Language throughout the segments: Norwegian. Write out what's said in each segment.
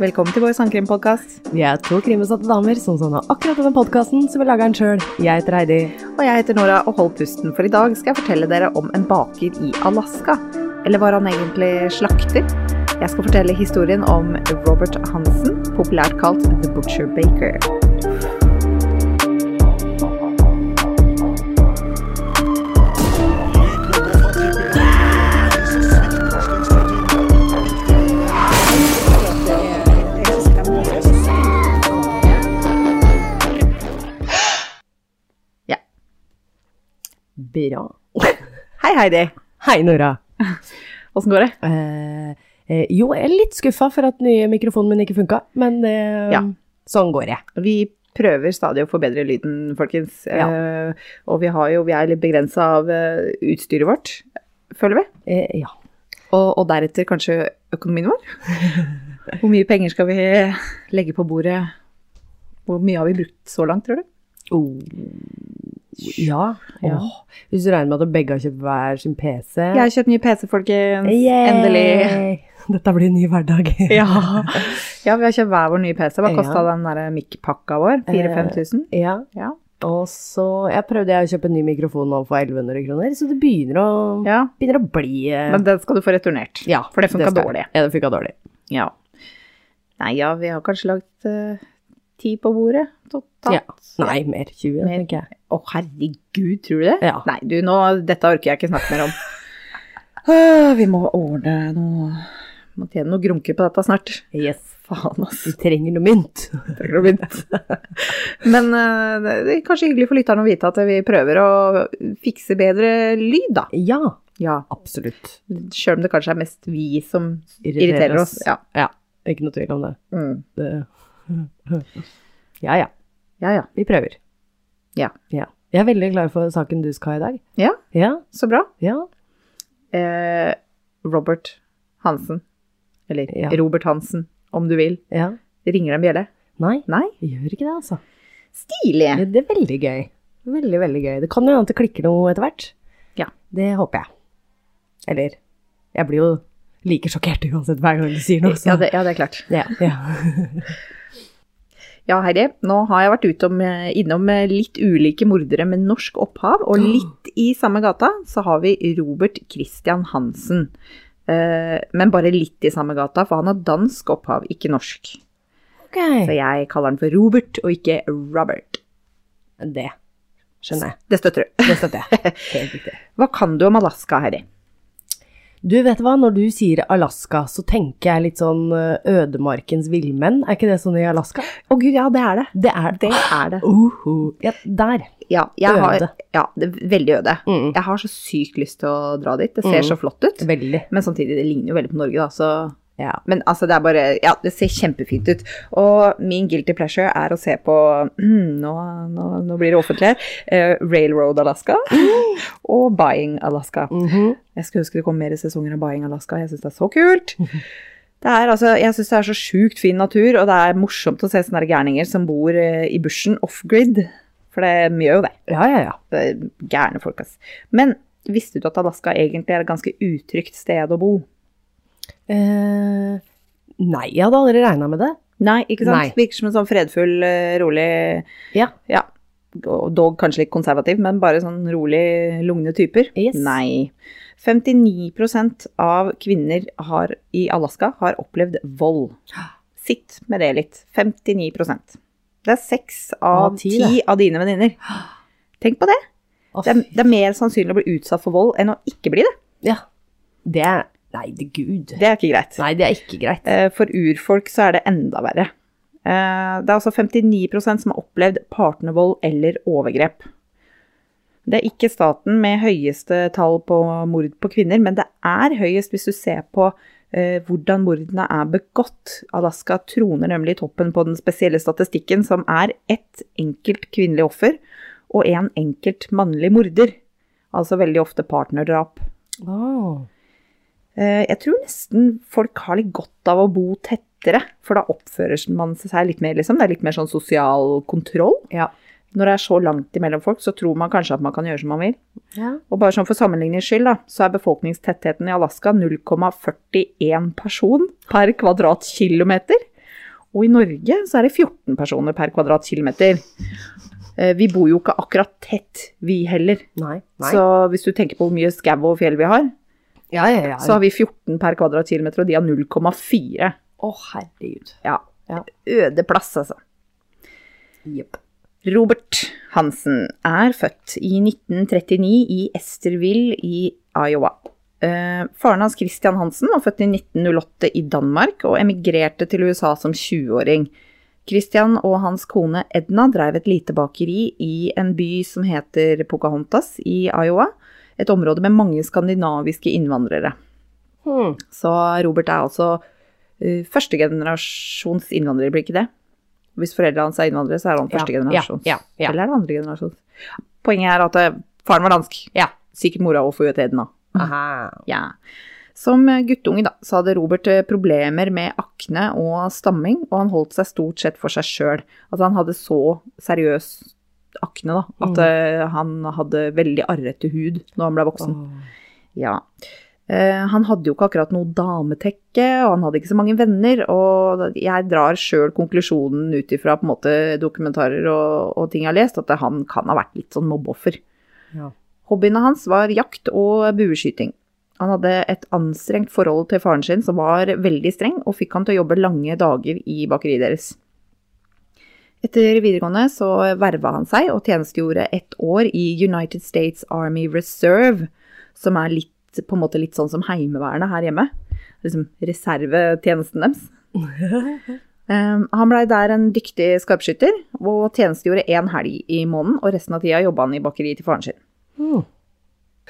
Velkommen til vår sangkrimpodkast. Vi er to krimbesatte damer som savna akkurat denne podkasten, så vi lager den sjøl. Jeg heter Heidi. Og jeg heter Nora, og hold pusten, for i dag skal jeg fortelle dere om en baker i Alaska. Eller var han egentlig slakter? Jeg skal fortelle historien om Robert Hansen, populært kalt The Butcher Baker. Bra. Hei, Heidi. Hei, Nora. Åssen går det? Eh, eh, jo, jeg er litt skuffa for at nye mikrofonen min ikke funka, men eh, Ja. sånn går det. Vi prøver stadig å forbedre lyden, folkens. Ja. Eh, og vi, har jo, vi er litt begrensa av eh, utstyret vårt, føler vi. Eh, ja. Og, og deretter kanskje økonomien vår. Hvor mye penger skal vi legge på bordet? Hvor mye har vi brukt så langt, tror du? Oh. Ja. Ja. Oh, Hvis du regner med at begge har kjøpt hver sin PC Jeg har kjøpt ny PC, folkens. Yay! Endelig. Dette blir en ny hverdag. Ja. ja, vi har kjøpt hver vår nye PC. Hva kosta den der mic-pakka vår? 4000-5000? ja. Ja. Og så jeg prøvde jeg å kjøpe en ny mikrofon nå for 1100 kroner, så det begynner å, ja. begynner å bli eh, Men den skal du få returnert. Ja, for det funka dårlig. Ja, det funka dårlig. Ja. Nei, ja, vi har kanskje lagt eh, ti på bordet totalt. Ja. Nei, mer. 20, Mer. tenker jeg. Å, herregud, tror du det? Ja. Nei, du, nå, dette orker jeg ikke snakke mer om. Åh, vi må ordne noe Må tjene noe grunker på dette snart. Yes. Faen, altså. Vi trenger noe mynt. Trenger noe mynt. Men eh, det er kanskje hyggelig for lytterne å vite at vi prøver å fikse bedre lyd, da. Ja, Ja. absolutt. Sjøl om det kanskje er mest vi som irriterer oss. Ja. Ja, ikke noe tvil om det. Mm. det. Ja, ja. ja ja. Vi prøver. Ja. ja. Jeg er veldig klar for saken du skal ha i dag. Ja, Ja, så bra. ja. Eh, Robert Hansen. Eller Ja. Robert Hansen, om du vil. ja. Ringer det en bjelle? Nei, Nei? gjør ikke det, altså. Stilig! Det, det er veldig gøy. Veldig, veldig gøy. Det kan jo hende at det klikker noe etter hvert. Ja. Det håper jeg. Eller Jeg blir jo like sjokkert uansett hver gang du sier noe. så- Ja, det, ja, det er klart. ja, ja. Ja, Heidi, nå har jeg vært utom, eh, innom eh, litt ulike mordere med norsk opphav, og litt i samme gata så har vi Robert Christian Hansen. Eh, men bare litt i samme gata, for han har dansk opphav, ikke norsk. Ok. Så jeg kaller han for Robert, og ikke Robert. Det skjønner jeg. Det støtter du. Det støtter jeg. Helt riktig. Hva kan du om Alaska, Heidi? Du, vet hva, når du sier Alaska, så tenker jeg litt sånn ødemarkens villmenn. Er ikke det sånn i Alaska? Å gud, ja, det er det. Det er Det er det. Uhu. Ja, der. Ja, jeg har, ja det er veldig øde. Mm. Jeg har så sykt lyst til å dra dit. Det ser Mm. så flott ut. Veldig. Men samtidig, det ligner jo veldig på Norge, da, så Ja. Men altså, det er bare Ja, det ser kjempefint ut. Og min guilty pleasure er å se på Nå, nå, nå blir det offentlig her. eh, Railroad Alaska og Buying Alaska. Mhm. Jeg skulle ønske det kom mer sesonger av Buying Alaska. Jeg syns det er så kult. Det er, altså, jeg syns det er så sjukt fin natur, og det er morsomt å se sånne gærninger som bor eh, i bushen off-grid. For det gjør jo det. Ja, ja, ja. Det er gærne folk, ass. Men visste du at Alaska egentlig er et ganske utrygt sted å bo? Eh, nei, jeg hadde aldri regna med det. Nei, ikke sant? Virker som en sånn fredfull, eh, rolig Ja. Ja, dog kanskje litt konservativ, men bare sånn rolig, lugne typer. Yes. Nei. 59% av kvinner har, i Alaska har opplevd vold. Sitt med det litt. 59% Det er seks av ti, av dine venninner. Tenk på det. Det er, det er mer sannsynlig å bli utsatt for vold enn å ikke bli det. Ja. Det er Nei, det gud. Det er ikke greit. Nei, det er ikke greit. Eh, For urfolk så er det enda verre. Eh, Det er altså 59% som har opplevd partnervold eller overgrep. Det er ikke staten med høyeste tall på mord på kvinner, men det er høyest hvis du ser på eh, hvordan mordene er begått. Alaska troner nemlig toppen på den spesielle statistikken, som er ett enkelt kvinnelig offer og en enkelt mannlig morder. Altså veldig ofte partnerdrap. Åh. Eh, Jeg tror nesten folk har litt godt av å bo tettere, for da oppfører man seg litt mer, liksom. Det er litt mer sånn sosial kontroll. Ja. når det er så langt imellom folk, så tror man kanskje at man kan gjøre som man vil. Ja. Og bare sånn for sammenlignings skyld, da, så er befolkningstettheten i Alaska 0,41 person per kvadratkilometer. Og i Norge så er det 14 personer per kvadratkilometer. Eh, Vi bor jo ikke akkurat tett, vi heller. Nei. Nei. Så hvis du tenker på hvor mye skau og fjell vi har, ja, ja, ja. så har vi 14 per kvadratkilometer, og de har 0,4. Å, herregud. Ja. Ja. Øde plass, altså. Jepp. Robert Hansen er født i 1939 i Esterville i Iowa. Eh, faren hans Christian Hansen var født i 1908 i Danmark og emigrerte til USA som 20-åring. Christian og hans kone Edna drev et lite bakeri i en by som heter Pocahontas i Iowa, et område med mange skandinaviske innvandrere. Hmm. Så Robert er altså uh, førstegenerasjons innvandrer, blir ikke det? Hvis foreldrene hans er innvandrere, så er han førstegenerasjons. ja, ja, ja. Eller er det andre generasjons? Poenget er at eh, faren var dansk. Ja. Sikkert mora òg, for Edna. Aha. Ja. Som eh, guttunge da, så hadde Robert eh, problemer med akne og stamming, og han holdt seg stort sett for seg sjøl. Altså han hadde så seriøs akne da, at Mm. eh, han hadde veldig arrete hud når han ble voksen. Oh. Ja. Eh, han hadde jo ikke akkurat noe dametekke, og han hadde ikke så mange venner. Og jeg drar sjøl konklusjonen ut ifra på en måte dokumentarer og, og ting jeg har lest, at han kan ha vært litt sånn mobbeoffer. Ja. Hobbyene hans var jakt og bueskyting. Han hadde et anstrengt forhold til faren sin, som var veldig streng, og fikk han til å jobbe lange dager i bakeriet deres. Etter videregående så verva han seg og tjenestegjorde ett år i United States Army Reserve, som er litt, på en måte litt sånn som Heimevernet her hjemme. Liksom reservetjenesten deres. Um, han blei der en dyktig skarpskytter, og tjenestegjorde én helg i måneden, og resten av tida jobba han i bakeriet til faren sin. Hmm.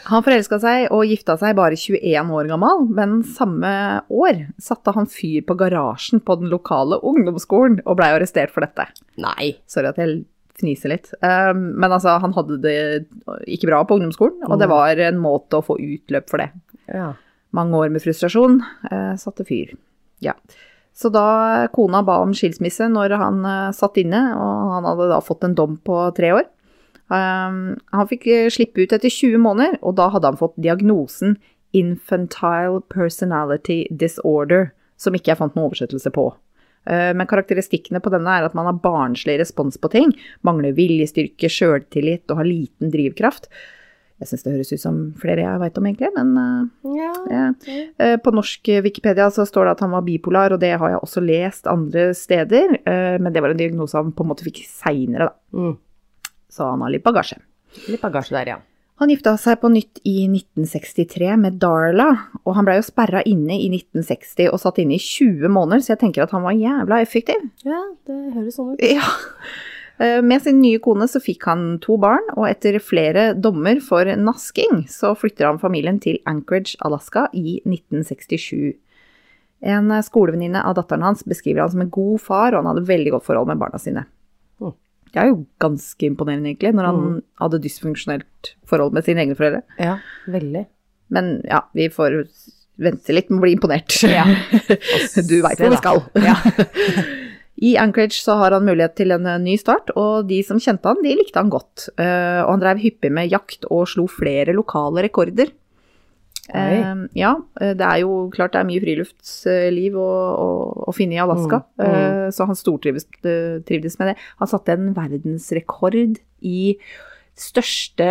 Han forelska seg og gifta seg bare 21 år gammel, men samme år satte han fyr på garasjen på den lokale ungdomsskolen og blei arrestert for dette. Nei. Sorry at jeg fniser litt. Um, men altså, han hadde det ikke bra på ungdomsskolen, og det var en måte å få utløp for det. Ja. Mange år med frustrasjon eh, satte fyr. Ja. Så da kona ba om skilsmisse når han eh, satt inne, og han hadde da fått en dom på tre år. Um, han fikk eh, slippe ut etter 20 måneder, og da hadde han fått diagnosen infantile personality disorder, som ikke jeg fant noen oversettelse på. Eh, Men karakteristikkene på denne er at man har barnslig respons på ting, mangler viljestyrke, sjøltillit og har liten drivkraft. Jeg syns det høres ut som flere jeg veit om, egentlig, men eh, Ja. ja. Eh, På norsk Wikipedia så står det at han var bipolar, og det har jeg også lest andre steder. Men det var en diagnose han på en måte fikk seinere, da. Mm. Så han har litt bagasje. Litt bagasje der, ja. Han gifta seg på nytt i 1963 med Darla, og han blei jo sperra inne i 1960 og satt inne i 20 måneder, så jeg tenker at han var jævla effektiv. Ja, det høres sånn ut. Ja. Eh, Med sin nye kone så fikk han to barn, og etter flere dommer for nasking, så flytter han familien til Anchorage, Alaska i 1967. En skolevenninne av datteren hans beskriver han som en god far, og han hadde veldig godt forhold med barna sine. Mm. Det er jo ganske imponerende, egentlig, når han hadde dysfunksjonelt forhold med sine egne foreldre. Ja, veldig. Men ja, vi får vente litt med å bli imponert. Ja. Du veit hvor vi skal. I Anchorage så har han mulighet til en eh, ny start, og de som kjente han, de likte han godt. Eh, og han drev hyppig med jakt og slo flere lokale rekorder. Eh, ja, eh, det er jo klart det er mye friluftsliv å, å, å finne i Alaska, Mm, mm. eh, så han stortrivdes med det. Han satte en verdensrekord i største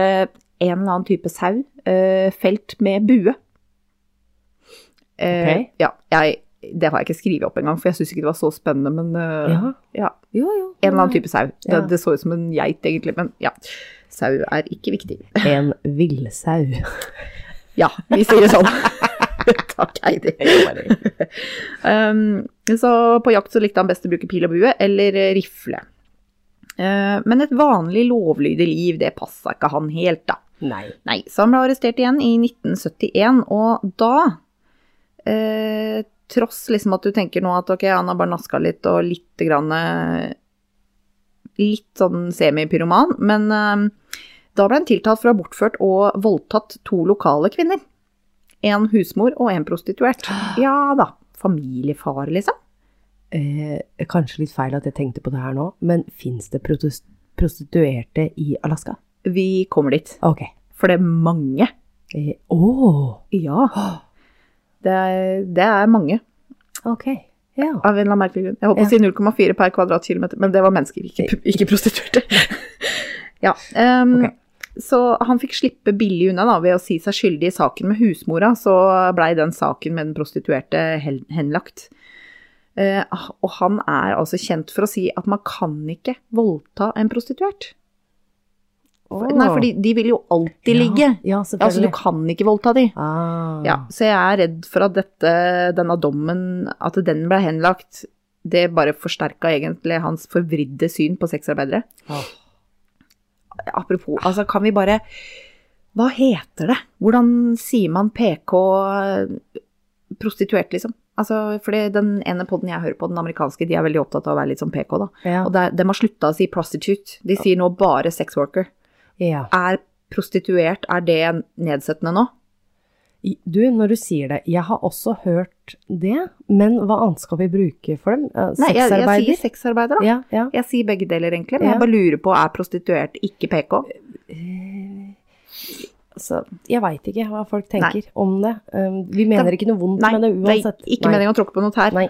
en eller annen type sau, eh, felt med bue. Eh, Ok. Ja, jeg, det har jeg ikke skrevet opp engang, for jeg syns ikke det var så spennende, men Ja. ja. Jo, jo. En eller annen type sau. Det, det så ut som en geit, egentlig, men ja. Sau er ikke viktig. En villsau. Ja, vi sier det sånn. Takk, Heidi. Um, så på jakt så likte han best å bruke pil og bue eller rifle. Uh, men et vanlig lovlydig liv, det passa ikke han helt, da. Nei. Nei, så han ble arrestert igjen i 1971, og da uh, Tross liksom at du tenker nå at ok, han har bare naska litt og litt grann eh, Litt sånn semipyroman, men eh, da ble han tiltalt for å ha bortført og voldtatt to lokale kvinner. En husmor og en prostituert. Ja da. Familiefar, liksom. Eh, kanskje litt feil at jeg tenkte på det her nå, men fins det prostituerte i Alaska? Vi kommer dit. Ok. For det er mange. Eh, oh. Ja. Det er, det er mange, ok. Ja. av en eller annen merkelig grunn. Jeg holdt på å si 0,4 per kvadratkilometer, men det var mennesker, ikke, ikke prostituerte. ja. Um, Ok. Så han fikk slippe billig unna da, ved å si seg skyldig i saken med husmora, så blei den saken med den prostituerte henlagt. Eh, og han er altså kjent for å si at man kan ikke voldta en prostituert. Oh. Nei, for de, vil jo alltid ligge. Ja, Altså, du kan ikke voldta de. Ah. Ja, så jeg er redd for at dette, denne dommen, at den ble henlagt, det bare forsterka egentlig hans forvridde syn på sexarbeidere. Åh. Apropos, altså kan vi bare Hva heter det? Hvordan sier man PK prostituert, liksom? Altså, fordi den ene podden jeg hører på, den amerikanske, de er veldig opptatt av å være litt sånn PK, da. Ja. Og de har slutta å si prostitute. De sier nå bare sex worker. ja. Er prostituert, er det nedsettende nå? Du, når du sier det, jeg har også hørt det, men hva annet skal vi bruke for dem? Eh, Nei, jeg, jeg sier sexarbeider, da. Ja, ja. Jeg sier begge deler, egentlig, men Ja. jeg bare lurer på, er prostituert ikke PK? Så jeg veit ikke hva folk tenker om det. Um, vi mener Det- ikke noe vondt Nei, med det det uansett. er ikke Nei. meningen å tråkke på noe tær. Nei.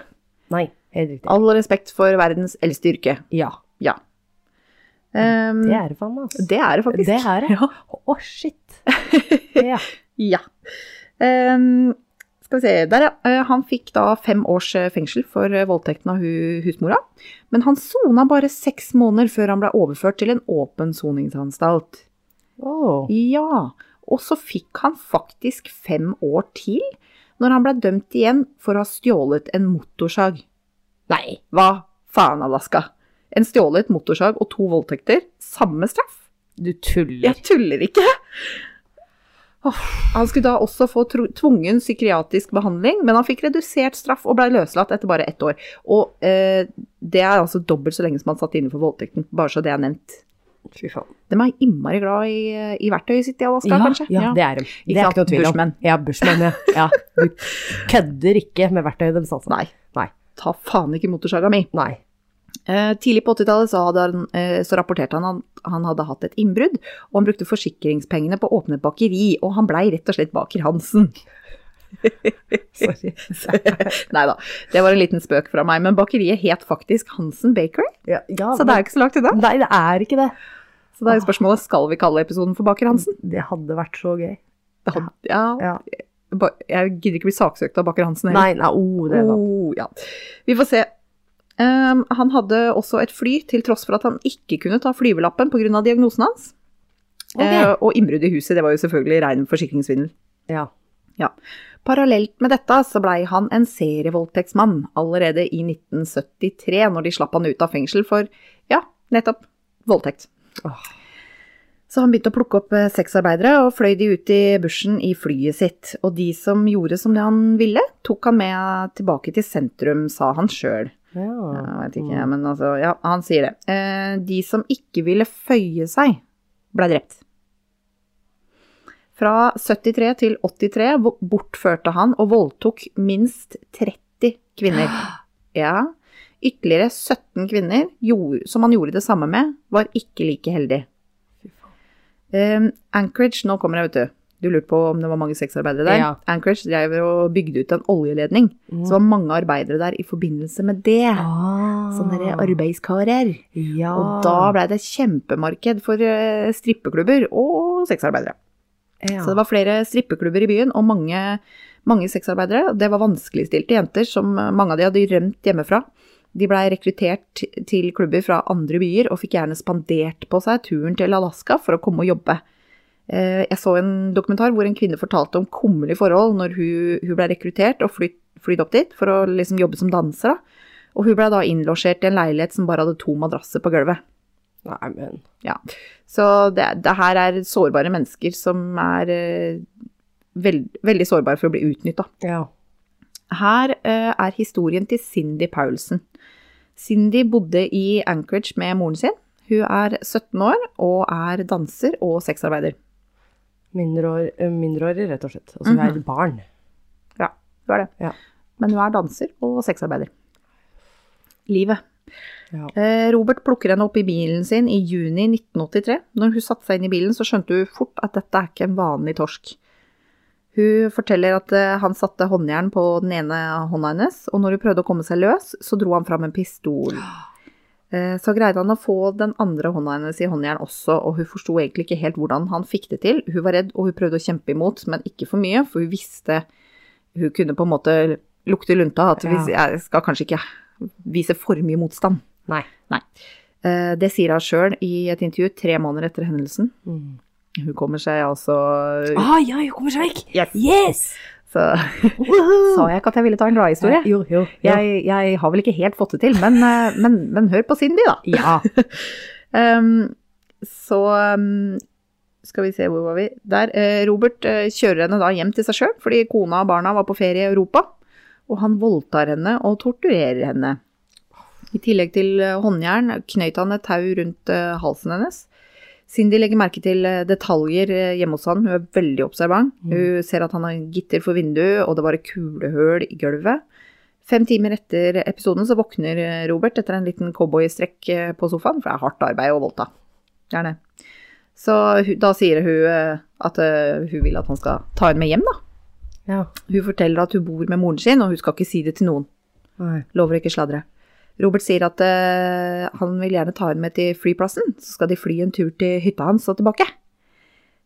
Nei, helt riktig. All respekt for verdens eldste yrke. Ja, Ja. Um, det er det faen meg, altså. det er det faktisk. Det er det. Ja. oh, shit. Ja. ja. Um, skal vi se Der, ja. Eh, Han fikk da fem års eh, fengsel for eh, voldtekten av husmora. Men han sona bare seks måneder før han ble overført til en åpen soningsanstalt. Åh. Ja, og så fikk han faktisk fem år til når han ble dømt igjen for å ha stjålet en motorsag. Nei, hva faen, Alaska? En stjålet motorsag og to voldtekter, samme straff? Du tuller. Jeg tuller ikke! Han skulle da også få tvungen psykiatrisk behandling, men han fikk redusert straff og ble løslatt etter bare ett år. Og eh, det er altså dobbelt så lenge som han satt inne for voldtekten, bare så det er nevnt. Fy faen. De er innmari glad i, i verktøyet sitt i Alaska, Ja, kanskje? ja, det er de. Det er ikke noe tvil om. Bushman. Ja, Bushman, ja. ja. Du kødder ikke med verktøyet deres, altså. Nei. Nei. Ta faen ikke motorsaga mi. Nei. Eh, tidlig på 80-tallet så, han, eh, så rapporterte han at han hadde hatt et innbrudd, og han brukte forsikringspengene på å åpne et bakeri, og han blei rett og slett Baker Hansen. Sorry. Nei da, det var en liten spøk fra meg, men bakeriet het faktisk Hansen Bakery, Ja, ja, så det er jo ikke så langt unna. Nei, det er ikke det. Så da er jo spørsmålet, skal vi kalle episoden for Baker Hansen? Det hadde vært så gøy. Det hadde- Ja, Ja. jeg gidder ikke bli saksøkt av Baker Hansen heller. Nei, nei, oh, det er sant. Oh, ja. Vi får se. Um, han hadde også et fly, til tross for at han ikke kunne ta flyvelappen pga. diagnosen hans. Okay. Uh, og innbrudd i huset, det var jo selvfølgelig rein forsikringssvindel. Ja. Parallelt med dette så blei han en serievoldtektsmann allerede i 1973, når de slapp han ut av fengsel for, ja, nettopp, voldtekt. Oh. Så han begynte å plukke opp eh, sexarbeidere og fløy de ut i bushen i flyet sitt. Og de som gjorde som det han ville, tok han med tilbake til sentrum, sa han sjøl. Ja. Jeg vet ikke, men altså, ja, han sier det. Eh, De som ikke ville føye seg, ble drept. Fra 73 til 83 bortførte han og voldtok minst 30 kvinner. Ja. Ytterligere 17 kvinner som han gjorde det samme med, var ikke like heldig. Um, Anchorage, nå kommer jeg, vet du. Du lurte på om det var mange sexarbeidere der. Ja. Anchorage drev og bygde ut en oljeledning. Så det var mange arbeidere der i forbindelse med det. Ah. Sånne arbeidskarer. Ja. Og da blei det kjempemarked for eh, strippeklubber og sexarbeidere. ja. Så det var flere strippeklubber i byen og mange, mange sexarbeidere. Det var vanskeligstilte jenter som mange av de hadde rømt hjemmefra. De blei rekruttert til klubber fra andre byer og fikk gjerne spandert på seg turen til Alaska for å komme og jobbe. Eh, Jeg så en dokumentar hvor en kvinne fortalte om kummerlige forhold når hun, hun ble rekruttert og flytt, flydd opp dit for å liksom jobbe som danser. Da. Og hun ble da innlosjert i en leilighet som bare hadde to madrasser på gulvet. Nei, men Ja. Så det, det her er sårbare mennesker som er eh, veld, veldig sårbare for å bli utnytta. Ja. Her uh, er historien til Cindy Paulsen. Cindy bodde i Anchorage med moren sin. Hun er 17 år og er danser og sexarbeider. Mindreår, eh, mindreårig, rett og slett. Altså, vi er et barn. Ja, du er det. Ja. Men hun er danser og sexarbeider. Livet. Ja. Eh, Robert plukker henne opp i bilen sin i juni 1983. Når hun satte seg inn i bilen, så skjønte hun fort at dette er ikke en vanlig torsk. Hun forteller at eh, han satte håndjern på den ene hånda hennes, og når hun prøvde å komme seg løs, så dro han fram en pistol. Eh, Så greide han å få den andre hånda hennes i håndjern også, og hun forsto egentlig ikke helt hvordan han fikk det til. Hun var redd, og hun prøvde å kjempe imot, men ikke for mye, for hun visste Hun kunne på en måte lukte lunta, at Ja. jeg skal kanskje ikke vise for mye motstand. Nei. Nei. Det sier hun sjøl i et intervju tre måneder etter hendelsen. Mm. Hun kommer seg altså Ah, ja, hun kommer seg vekk! Yes. Yes! Så sa jeg ikke at jeg ville ta en gladhistorie. Jo, jo, jo. Jeg, jeg har vel ikke helt fått det til, men, eh, men, men hør på Cindy, da. Ja. Um, så um, skal vi se, hvor var vi? Der. eh, Robert eh, kjører henne da hjem til seg sjøl, fordi kona og barna var på ferie i Europa. Og han voldtar henne og torturerer henne. I tillegg til eh, håndjern knøyt han et tau rundt eh, halsen hennes. Cindy legger merke til eh, detaljer eh, hjemme hos han. Hun er veldig observant. Hun ser at han har gitter for vinduet, og det var et kulehull i gulvet. Fem timer etter episoden så våkner eh, Robert etter en liten cowboystrekk på sofaen, for det er hardt arbeid å voldta. Det er det. Så da sier hun at hun vil at han skal ta henne med hjem, da. ja. Hun forteller at hun bor med moren sin, og hun skal ikke si det til noen. Nei. Lover ikke sladre. Robert sier at uh, han vil gjerne ta henne med til flyplassen, så skal de fly en tur til hytta hans og tilbake.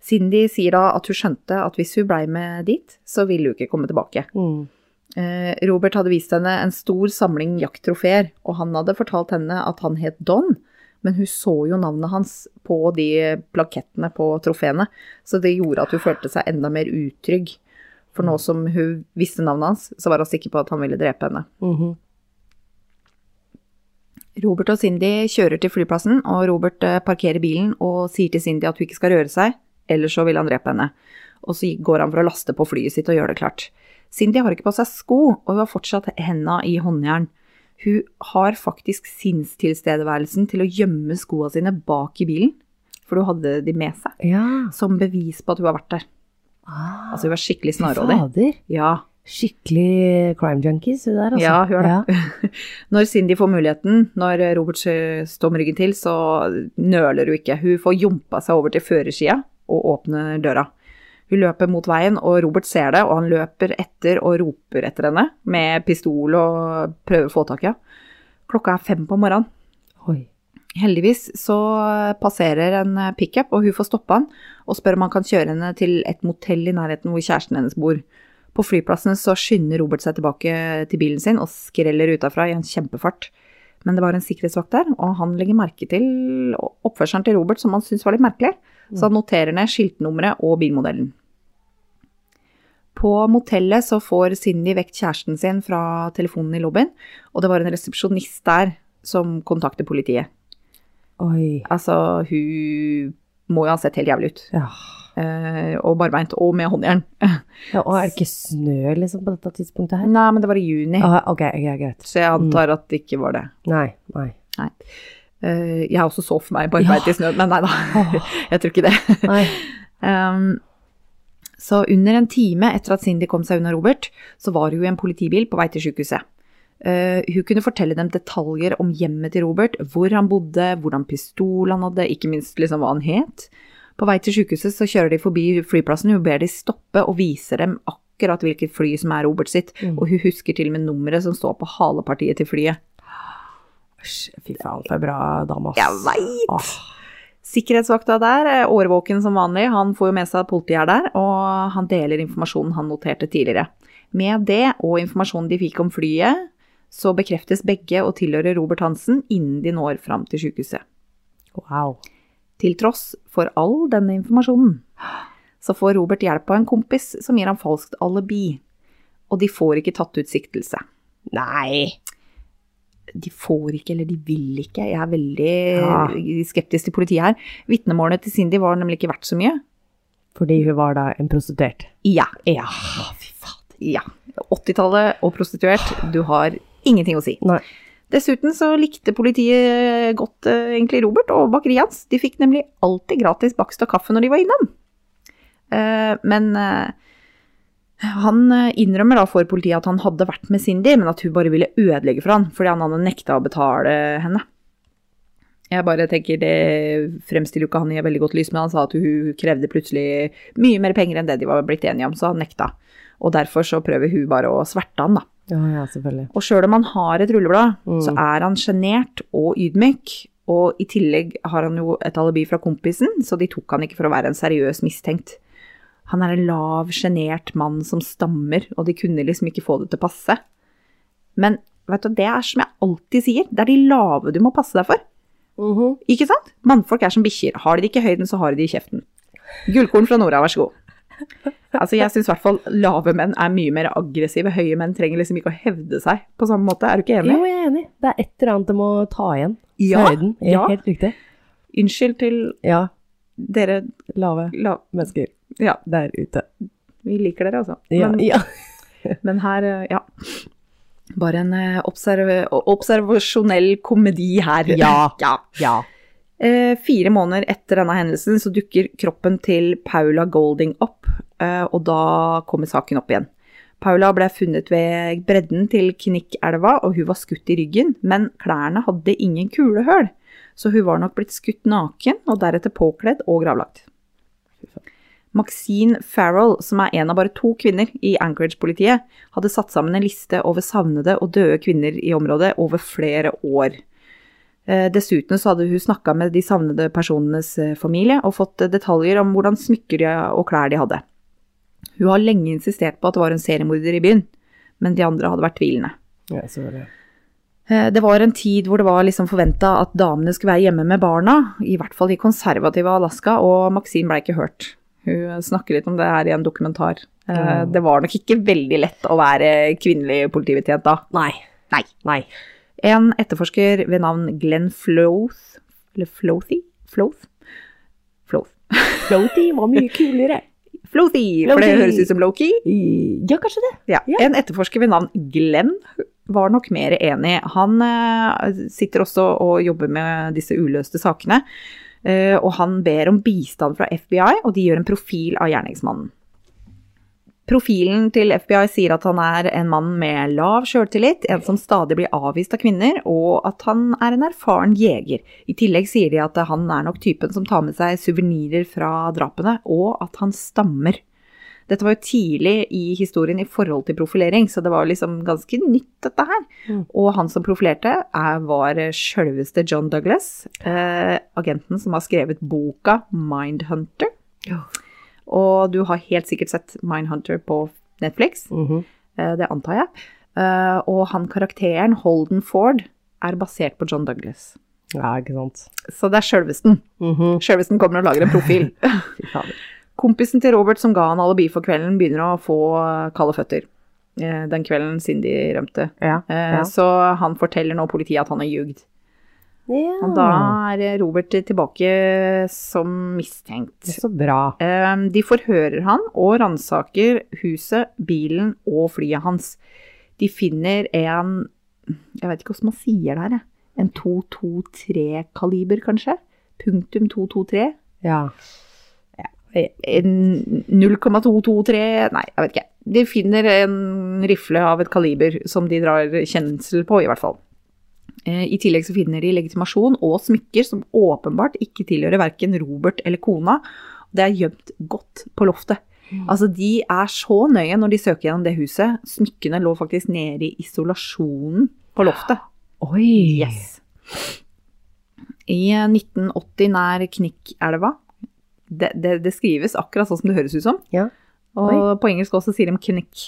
Cindy sier da at hun skjønte at hvis hun blei med dit, så ville hun ikke komme tilbake. Mm. Uh, Robert hadde vist henne en stor samling jakttrofeer, og han hadde fortalt henne at han het Don, men hun så jo navnet hans på de plakettene på trofeene, så det gjorde at hun følte seg enda mer utrygg. For nå som hun visste navnet hans, så var hun sikker på at han ville drepe henne. Mhm. Robert og Cindy kjører til flyplassen, og Robert eh, parkerer bilen og sier til Cindy at hun ikke skal røre seg, ellers så vil han drepe henne. Og så går han for å laste på flyet sitt og gjøre det klart. Cindy har ikke på seg sko, og hun har fortsatt henda i håndjern. Hun har faktisk sinnstilstedeværelsen til å gjemme skoa sine bak i bilen, for hun hadde de med seg, Ja. som bevis på at hun har vært der. Ah, Altså hun var skikkelig snarrådig. Fader. Ja. Skikkelig crime junkies, det der, altså. Ja, hun er det. Når Cindy får muligheten, når Robert står med ryggen til, så nøler hun ikke. Hun får jumpa seg over til førersida og åpner døra. Hun løper mot veien, og Robert ser det, og han løper etter og roper etter henne med pistol og prøver å få tak i henne. Klokka er fem på morgenen. Oi. Heldigvis så passerer en pickup, og hun får stoppa han og spør om han kan kjøre henne til et motell i nærheten hvor kjæresten hennes bor. På flyplassen så skynder Robert seg tilbake til bilen sin og skreller utafra i en kjempefart. Men det var en sikkerhetsvakt der, og han legger merke til oppførselen til Robert som han syntes var litt merkelig, så han noterer ned skiltnummeret og bilmodellen. På motellet så får Cindy vekt kjæresten sin fra telefonen i lobbyen, og det var en resepsjonist der som kontakter politiet. Oi. Altså, hun må jo ha sett helt jævlig ut. Ja. Uh, og barbeint, og med håndjern. ja. Og er det ikke snø liksom på dette tidspunktet her? Nei, men det var i juni, Ah, ok, okay, greit. så jeg antar at det ikke var det. Nei, nei. Eh, jeg også så for meg barbeint i snø, men nei da. Jeg tror ikke det. nei. Um, så under en time etter at Cindy kom seg unna Robert, så var hun i en politibil på vei til sykehuset. Eh, hun kunne fortelle dem detaljer om hjemmet til Robert, hvor han bodde, hvordan pistol han hadde, ikke minst liksom hva han het. På vei til sykehuset så kjører de forbi flyplassen, hun ber de stoppe og viser dem akkurat hvilket fly som er Robert sitt, Mm. og hun husker til og med nummeret som står på halepartiet til flyet. Fy faen, for bra dame, ass. Jeg veit! Åh, Sikkerhetsvakta der, er årvåken som vanlig, han får jo med seg at politiet er der, og han deler informasjonen han noterte tidligere. Med det, og informasjonen de fikk om flyet, så bekreftes begge å tilhøre Robert Hansen innen de når fram til sykehuset. wow. Til tross for all denne informasjonen, så får Robert hjelp av en kompis som gir ham falskt alibi, og de får ikke tatt ut siktelse. Nei. De får ikke, eller de vil ikke. Jeg er veldig Ja. skeptisk til politiet her. Vitnemålene til Cindy var nemlig ikke verdt så mye. Fordi hun var da en prostituert. Ja. Ja, fy fader. Ja. 80-tallet og prostituert, du har ingenting å si. Nei. Dessuten så likte politiet godt eh, egentlig Robert og bakeriet hans. De fikk nemlig alltid gratis bakst og kaffe når de var innom. Eh, men eh, han eh, innrømmer da for politiet at han hadde vært med Cindy, men at hun bare ville ødelegge for han, fordi han hadde nekta å betale henne. Jeg bare tenker det fremstiller jo ikke han i et veldig godt lys, men han sa at hun krevde plutselig mye mer penger enn det de var blitt enige om, så han nekta. Og derfor så prøver hun bare å sverte han, da. Ja, ja, selvfølgelig. Og sjøl om han har et rulleblad, Mm. så er han sjenert og ydmyk. Og i tillegg har han jo et alibi fra kompisen, så de tok han ikke for å være en seriøs mistenkt. Han er en lav, sjenert mann som stammer, og de kunne liksom ikke få det til å passe. Men vet du, det er som jeg alltid sier, det er de lave du må passe deg for. Mhm. Ikke sant? Mannfolk er som bikkjer. Har de ikke høyden, så har de det i kjeften. Gullkorn fra Nora, vær så god. Altså, jeg syns i hvert fall lave menn er mye mer aggressive. Høye menn trenger liksom ikke å hevde seg på samme måte. Er du ikke enig? Jo, jeg er enig. Det er et eller annet om må ta igjen. Ja, Høyden. Ja, ja. Helt riktig. Unnskyld til Ja, dere lave la, mennesker Ja, der ute. vi liker dere, altså. Men, ja. men her, eh, ja. Bare en eh, observ observasjonell komedi her. Ja. ja. ja. Eh, fire måneder etter denne hendelsen så dukker kroppen til Paula Golding opp, og da kommer saken opp igjen. Paula ble funnet ved bredden til Knikkelva, og hun var skutt i ryggen, men klærne hadde ingen kulehull, så hun var nok blitt skutt naken og deretter påkledd og gravlagt. Maxine Farrell, som er en av bare to kvinner i Anchorage-politiet, hadde satt sammen en liste over savnede og døde kvinner i området over flere år. Eh, Dessuten så hadde hun snakka med de savnede personenes eh, familie og fått eh, detaljer om hvordan smykker og klær de hadde. Hun har lenge insistert på at det var en seriemorder i byen, men de andre hadde vært tvilende. ja så var Det var en tid hvor det var liksom forventa at damene skulle være hjemme med barna, i hvert fall i konservative Alaska, og Maxine ble ikke hørt. Hun snakker litt om det her i en dokumentar. Eh, Mm. Det var nok ikke veldig lett å være kvinnelig politibetjent da. Nei. Nei. Nei. En etterforsker ved navn Glenn Floth Eller Flothy? Floth? Floth. Floaty var mye kulere. Flothy, for det høres ut som Loki. Ja, kanskje det. Ja. Ja. En etterforsker ved navn Glenn var nok mer enig. Han eh, sitter også og jobber med disse uløste sakene, eh, og han ber om bistand fra FBI, og de gjør en profil av gjerningsmannen. Profilen til FBI sier at han er en mann med lav sjøltillit, en som stadig blir avvist av kvinner, og at han er en erfaren jeger. I tillegg sier de at han er nok typen som tar med seg suvenirer fra drapene, og at han stammer. Dette var jo tidlig i historien i forhold til profilering, så det var liksom ganske nytt, dette her. Mm. Og han som profilerte, er, var sjølveste John Douglas, eh, agenten som har skrevet boka Mindhunter. Ja. Og du har helt sikkert sett Mindhunter på Netflix, Mhm. eh, det antar jeg. Eh, og han karakteren, Holden Ford, er basert på John Douglas. Ja, ikke sant. Så det er sjølvesten. Mhm. Sjølvesten kommer og lager en profil. Kompisen til Robert som ga han alibi for kvelden, begynner å få eh, kalde føtter. Den kvelden Cindy rømte. Ja. Ja. Så han forteller nå politiet at han har ljugd. Ja. Og da er Robert tilbake som mistenkt. Så bra. Eh, De forhører han og ransaker huset, bilen og flyet hans. De finner en Jeg vet ikke hvordan man sier det her. En 223-kaliber, kanskje? Punktum 223? Ja. En 0,223 Nei, jeg vet ikke. De finner en rifle av et kaliber som de drar kjensel på, i hvert fall. Eh, I tillegg så finner de legitimasjon og smykker som åpenbart ikke tilhører verken Robert eller kona. Det er gjemt godt på loftet. Altså, De er så nøye når de søker gjennom det huset. Smykkene lå faktisk nede i isolasjonen på loftet. Oi. Yes. I 1980 nær Knikkelva. Det, det, det skrives akkurat sånn som det høres ut som. Ja. Og på engelsk også sier de Knikk.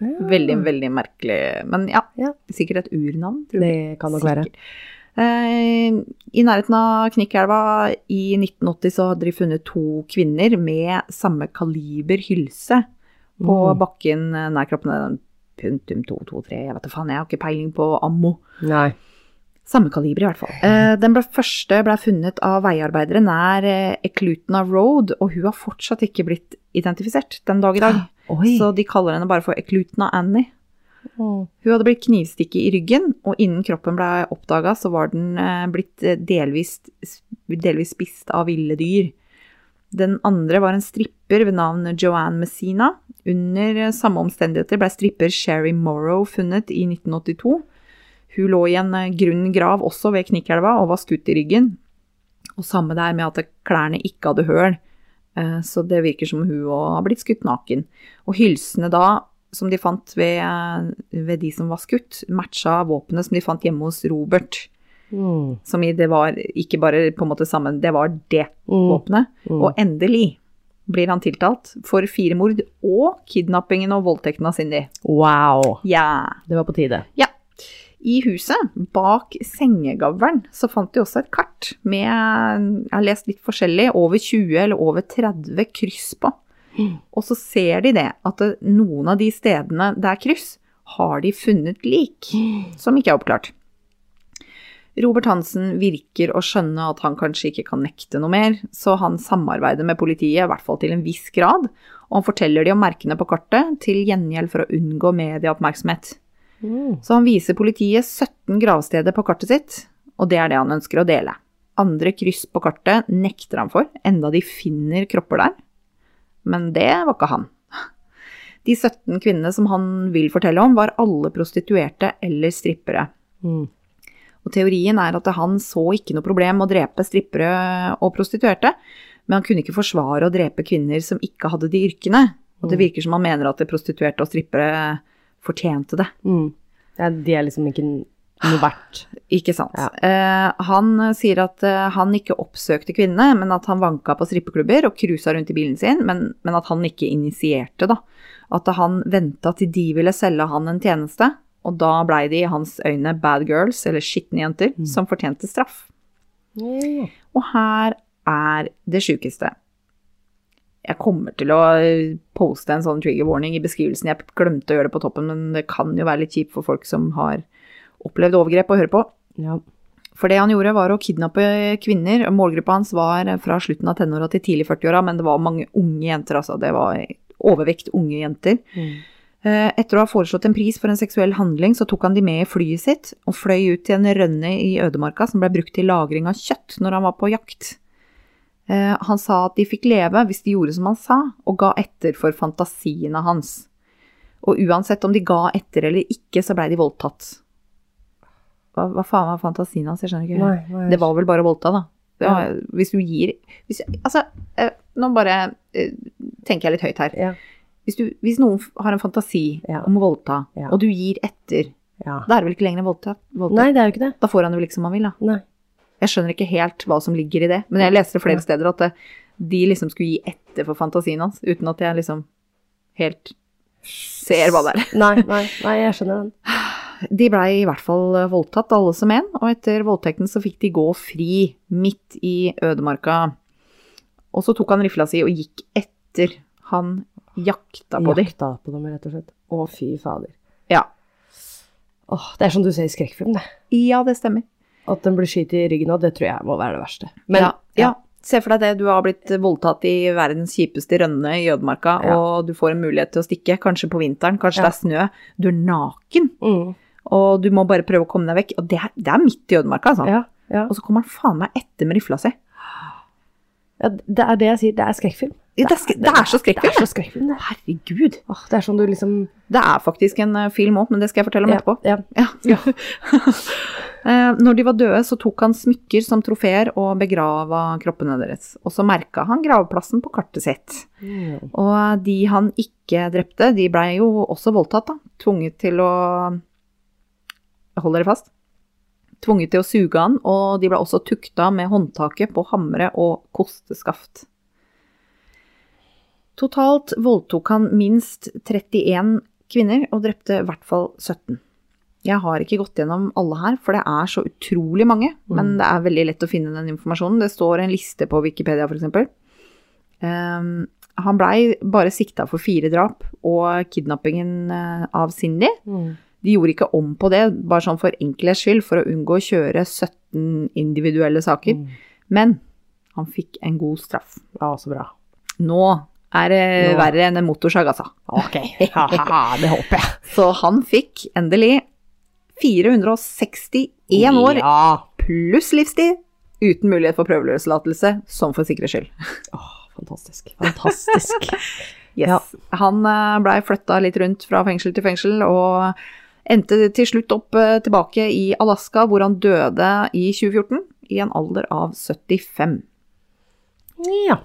Ja. Veldig, veldig merkelig. Men ja, Ja. sikkert et urnavn. tror jeg. Det kan nok være. Eh, I nærheten av Knikkelva i 1980 så hadde de funnet to kvinner med samme kaliber hylse på Mm. bakken nær kroppen. Punktum 223, jeg vet da faen, jeg har ikke peiling på ammo. Nei. Samme kaliber i hvert fall. Eh, den ble, første ble funnet av veiarbeidere nær eh, Eklutna Road, og hun har fortsatt ikke blitt identifisert den dag i dag. Oi. Så de kaller henne bare for Eklutna Annie. Oh. Hun hadde blitt knivstikket i ryggen, og innen kroppen ble oppdaga, så var den eh, blitt eh, delvis, delvis spist av ville dyr. Den andre var en stripper ved navn Joanne Messina. Under eh, samme omstendigheter ble stripper Sherry Morrow funnet i 1982. Hun lå i en grunn grav også ved Knikkelva og var skutt i ryggen. Og samme der med at klærne ikke hadde høl, så det virker som hun òg har blitt skutt naken. Og hylsene da, som de fant ved, ved de som var skutt, matcha våpenet som de fant hjemme hos Robert. Mm. Som i det var ikke bare på en måte sammen, det var det Mm. våpenet. Mm. Og endelig blir han tiltalt for fire mord og kidnappingen og voldtekten av Cindy. Wow. Ja. Det var på tide. ja. I huset, bak sengegavlen, så fant de også et kart med, jeg har lest litt forskjellig, over 20 eller over 30 kryss på. Og så ser de det, at noen av de stedene det er kryss, har de funnet lik, som ikke er oppklart. Robert Hansen virker å skjønne at han kanskje ikke kan nekte noe mer, så han samarbeider med politiet, i hvert fall til en viss grad, og han forteller de om merkene på kartet til gjengjeld for å unngå medieoppmerksomhet. Mm. Så han viser politiet 17 gravsteder på kartet sitt, og det er det han ønsker å dele. Andre kryss på kartet nekter han for, enda de finner kropper der. Men det var ikke han. De 17 kvinnene som han vil fortelle om, var alle prostituerte eller strippere. Mm. Og teorien er at han så ikke noe problem med å drepe strippere og prostituerte, men han kunne ikke forsvare å drepe kvinner som ikke hadde de yrkene. Og det virker som han mener at prostituerte og strippere fortjente det. Mm. Ja, de er liksom ikke noe verdt. Ikke sant. Ja. Eh, han sier at eh, han ikke oppsøkte kvinnene, men at han vanka på strippeklubber og cruisa rundt i bilen sin, men, men at han ikke initierte, da. At han venta til de ville selge han en tjeneste, og da blei de i hans øyne bad girls, eller skitne jenter, som fortjente straff. Mm. Og her er det sjukeste. Jeg kommer til å eh, poste en sånn trigger warning i beskrivelsen. Jeg glemte å gjøre det på toppen, men det kan jo være litt kjipt for folk som har opplevd overgrep å høre på. Ja. For det han gjorde, var å kidnappe kvinner. Målgruppa hans var fra slutten av tenåra til tidlig 40-åra, men det var mange unge jenter, altså. Det var overvekt unge jenter. Mm. Eh, Etter å ha foreslått en pris for en seksuell handling, så tok han de med i flyet sitt og fløy ut til en rønne i ødemarka som ble brukt til lagring av kjøtt når han var på jakt. Eh, Han sa at de fikk leve hvis de gjorde som han sa, og ga etter for fantasiene hans. Og uansett om de ga etter eller ikke, så blei de voldtatt. Hva, hva faen var fantasien hans? Jeg skjønner ikke. Nei, nei. Det var vel bare å voldta, da. Det var, Hvis du gir hvis, Altså, eh, nå bare eh, tenker jeg litt høyt her. Ja. Hvis, du, hvis noen har en fantasi Ja. om å voldta, Ja. og du gir etter, ja. da er det vel ikke lenger en voldtatt. Nei, det er jo ikke det. Da får han det vel ikke som han vil, da. Nei. Jeg skjønner ikke helt hva som ligger i det, men jeg leste flere steder at det, de liksom skulle gi etter for fantasien hans, uten at jeg liksom helt ser hva det er. Nei, nei, nei, jeg skjønner den. De blei i hvert fall eh, voldtatt, alle som en, og etter voldtekten så fikk de gå fri midt i ødemarka. Og så tok han rifla si og gikk etter. Han jakta på dem. Jakta på dem, rett og slett. Å, fy fader. Ja. Åh, det er som du ser i skrekkfilm, det. ja, det stemmer. At den blir skutt i ryggen av, det tror jeg må være det verste. Men, ja, ja. Se for deg det, du har blitt voldtatt i verdens kjipeste rønne i ødemarka, Ja. og du får en mulighet til å stikke, kanskje på vinteren, kanskje det er snø. Du er naken, Mm. og du må bare prøve å komme deg vekk. Og det er, det er midt i ødemarka, altså. Ja, ja. Og så kommer han faen meg etter med rifla si. ja. Det er det jeg sier, det er skrekkfilm. Ja, det, er, det så Det er så skrekkfilm. Herregud. Åh, det er sånn du liksom Det er faktisk en eh, film òg, men det skal jeg fortelle om etterpå. Ja, Ja. Eh, Når de var døde, så tok han smykker som trofeer og begrava kroppene deres. Og så merka han gravplassen på kartet sitt. Mm. Og de han ikke drepte, de blei jo også voldtatt, da. Tvunget til å Hold dere fast. Tvunget til å suge han, og de ble også tukta med håndtaket på hamre og kosteskaft. Totalt voldtok han minst 31 kvinner og drepte i hvert fall 17. Jeg har ikke gått gjennom alle her, for det er så utrolig mange. Men det er veldig lett å finne den informasjonen. Det står en liste på Wikipedia, f.eks. Um, han blei bare sikta for fire drap og kidnappingen eh, av Cindy. Mm. De gjorde ikke om på det, bare sånn for enkelhets skyld, for å unngå å kjøre 17 individuelle saker. Mm. Men han fikk en god straff. ja, så bra. Nå er det Nå. verre enn en motorsag, altså. Ok, det håper jeg. Så han fikk endelig 461 år Ja. pluss livstid uten mulighet for prøveløslatelse, som for sikkerhets skyld. Åh, fantastisk. Fantastisk. Yes. Ja. Han blei flytta litt rundt fra fengsel til fengsel, og endte til slutt opp eh, tilbake i Alaska, hvor han døde i 2014, i en alder av 75. Ja.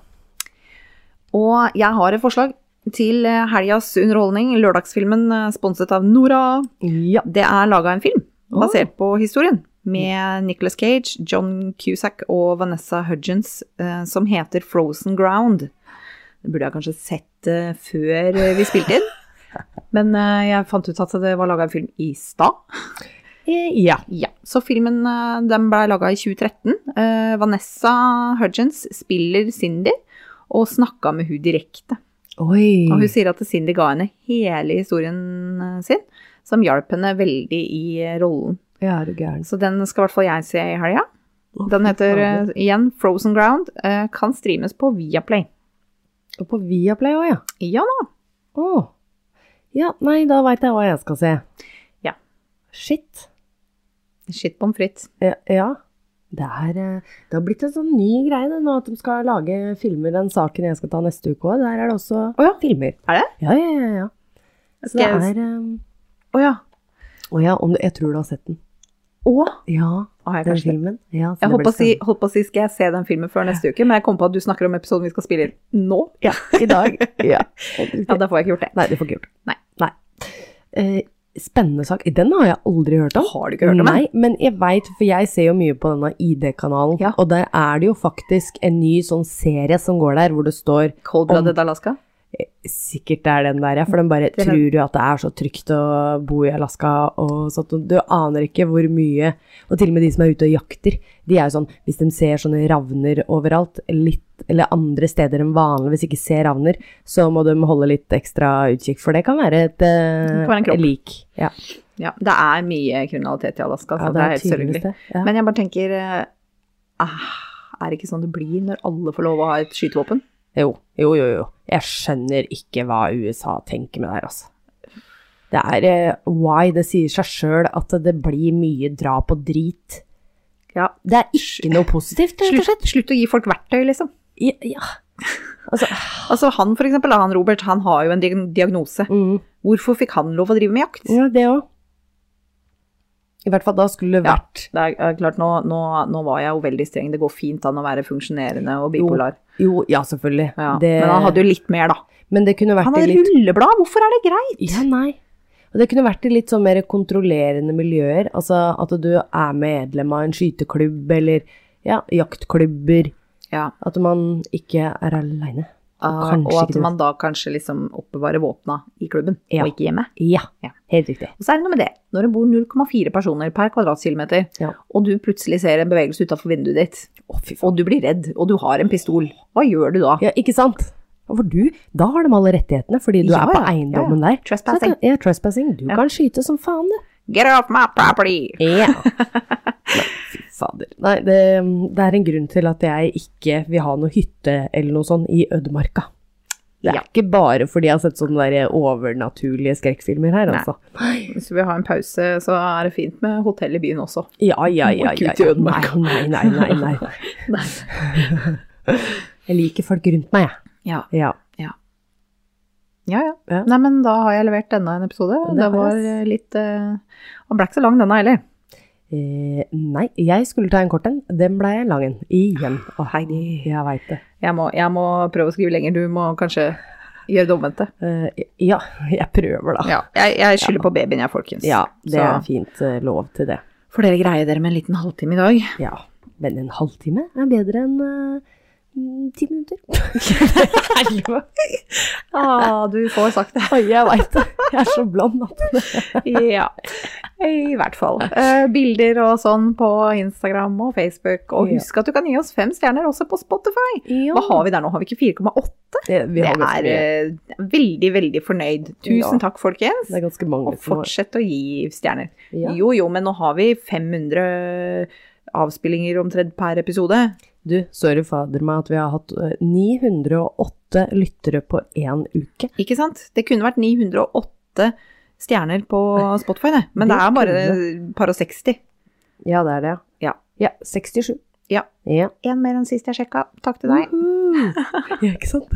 Og jeg har et forslag til eh, helgas underholdning, lørdagsfilmen eh, sponset av Nora. Ja. Det er laga en film basert på historien, med Nicolas Cage, John Cusack og Vanessa Hudgens, eh, som heter Frozen Ground. Det burde jeg kanskje sett før vi spilte inn, men jeg fant ut at det var laga en film i stad. Ja. Ja, så filmen den ble laga i 2013. Eh, Vanessa Hudgens spiller Cindy og snakka med hun direkte. Oi. Og hun sier at Cindy ga henne hele historien eh, sin, som hjalp henne veldig i eh, rollen. Ja, det er du gæren. Så den skal i hvert fall jeg se i helga. Den heter uh, igjen Frozen Ground. Uh, Kan streames på Viaplay. Og på Viaplay òg, ja. Ja da. Oh. Ja, nei, da veit jeg hva jeg skal se. Ja. Shit. Shit pommes frites. Ja. ja. Det, er, eh, det har blitt en sånn ny greie det nå, at de skal lage filmer, den saken jeg skal ta neste uke òg. Der er det også oh, ja. filmer. Er det? Ja, ja, ja. ja. Så det er Å um, Å ja. Å ja, om du, jeg tror du har sett den. Å? Ja, ah, jeg den filmen. Ja, Jeg holdt på, si, holdt på å si skal jeg se den filmen før neste uke, men jeg kom på at du snakker om episoden vi skal spille inn nå. Ja, i dag. ja. Ja, da får jeg ikke gjort det. Nei, du får ikke gjort. det. Nei. Nei. Eh, spennende sak. Den har jeg aldri hørt om. Har du ikke hørt om den? Nei, men jeg veit, for jeg ser jo mye på denne ID-kanalen, Ja. og der er det jo faktisk en ny sånn serie som går der, hvor det står Cold Blooded Alaska? Sikkert det er den der, ja, for den bare tror jo at det er så trygt å bo i Alaska og sånt. Du aner ikke hvor mye Og til og med de som er ute og jakter, de er jo sånn Hvis de ser sånne ravner overalt, litt eller andre steder enn vanligvis ikke ser ravner, så må de holde litt ekstra utkikk, for det kan være et, eh, kan være lik. Ja, Ja, det er mye kriminalitet i Alaska, så ja det er helt sørgelig. Ja. Men jeg bare tenker ah, Er det ikke sånn det blir når alle får lov å ha et skytevåpen? Jo, jo, jo, jo. Jeg skjønner ikke hva USA tenker med det her, altså. Det er uh, why det sier seg sjøl at det blir mye drap og drit. Ja. Det er ikke noe positivt, rett og slett. Slutt, slutt å gi folk verktøy, liksom. Ja, ja. Altså, Altså Han for eksempel, han Robert, han har jo en diagnose. mm, Hvorfor fikk han lov å drive med jakt? ja, det òg. I hvert fall da skulle det Ja. vært Det er, klart, nå, nå, nå var jeg jo veldig streng. Det går fint an å være funksjonerende og bipolar. Jo, ja, selvfølgelig. Ja. Det, Men han hadde jo litt mer, da. men det kunne vært Han hadde litt rulleblad, hvorfor er det greit? Ja, nei. Og det kunne vært i litt sånn mer kontrollerende miljøer. Altså at du er medlem av en skyteklubb eller ja, jaktklubber. Ja, At man ikke er aleine. uh, Og at man da kanskje liksom oppbevarer våpna i klubben, Ja. og ikke hjemme. Ja, Ja. helt riktig. Og så er det noe med det, når det bor 0,4 personer per kvadratkilometer, Ja. og du plutselig ser en bevegelse utafor vinduet ditt, oh, og du blir redd, og du har en pistol, hva gjør du da? Ja, ikke sant? For du, da har de alle rettighetene, fordi du er på eiendommen der. Trespassing. Så, ja, trespassing. Du kan skyte som faen, du. Get off my property! Ja. Nei, fy fader. Nei, det, det er en grunn til at jeg ikke vil ha noe hytte eller noe sånn i ødemarka. Det er Ja. ikke bare fordi jeg har sett sånne der overnaturlige skrekkfilmer her, Nei. altså. Hvis du vil ha en pause, så er det fint med hotell i byen også. Ja, ja, ja. Ja, ja. Nei, nei, nei, nei, nei. Jeg liker folk rundt meg, jeg. Ja, Ja. Ja. Ja, ja. Ja. Nei, men da har jeg levert denne en episode. Det Det, var jeg. eh, litt eh, Han ble ikke så lang, denne heller. Eh, nei, jeg skulle ta en kort en. Den ble en lang en. Igjen. Å, Heidi. Jeg veit det. Jeg må, jeg må prøve å skrive lenger. Du må kanskje gjøre det omvendte. Uh, ja, jeg prøver, da. Ja, jeg, jeg skylder på babyen, jeg, folkens. Ja, det Så er fint uh, lov til det. For dere greier dere med en liten halvtime i dag. Ja. Men en halvtime er bedre enn eh, mm, ti minutter. Ah, du får sagt det. Oi, jeg veit det. Jeg er så blond at ja, i hvert fall. Uh, bilder og sånn på Instagram og Facebook. Og husk at du kan gi oss fem stjerner også på Spotify. ja. Hva har vi der nå? Har vi ikke 4,8? Det, vi Det er eh, veldig, veldig fornøyd. Tusen Ja. takk, folkens. Det er ganske mange Og fortsett å gi stjerner. Ja. Jo, jo, men nå har vi 500 avspillinger omtrent per episode. Du, sorry fader meg at vi har hatt eh, 908 lyttere på én uke. Ikke sant? Det kunne vært 908 stjerner på Spotify, det. Men det, Det er bare et par og 60. Ja, det er det, Ja. Ja, 67. Ja. Ja. En mer enn sist jeg sjekka. Takk til deg. Uhu. ja, ikke sant?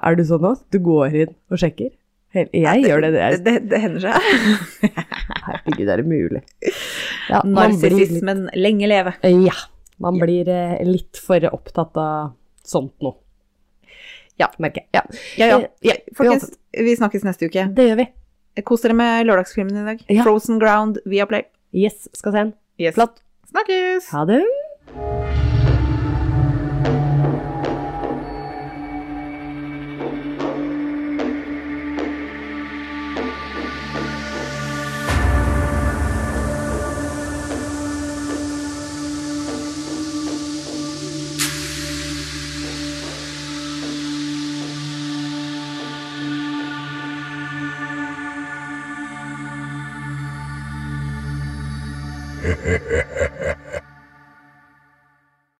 Er du sånn nå? du går inn og sjekker? Jeg gjør det. det Det, er, det, det hender seg. herregud, er det mulig? Ja, Narsissismen lenge leve. Ja, Man Ja. blir eh, litt for opptatt av sånt nå. Ja. Merker jeg. Ja. Ja, ja. Eh, ja, Folkens, vi snakkes neste uke. Det gjør vi. Kos dere med lørdagsfilmen i dag. Ja. Frozen Ground via Play. Yes, skal se den. Yes. Flott. Snakkes! Ha det.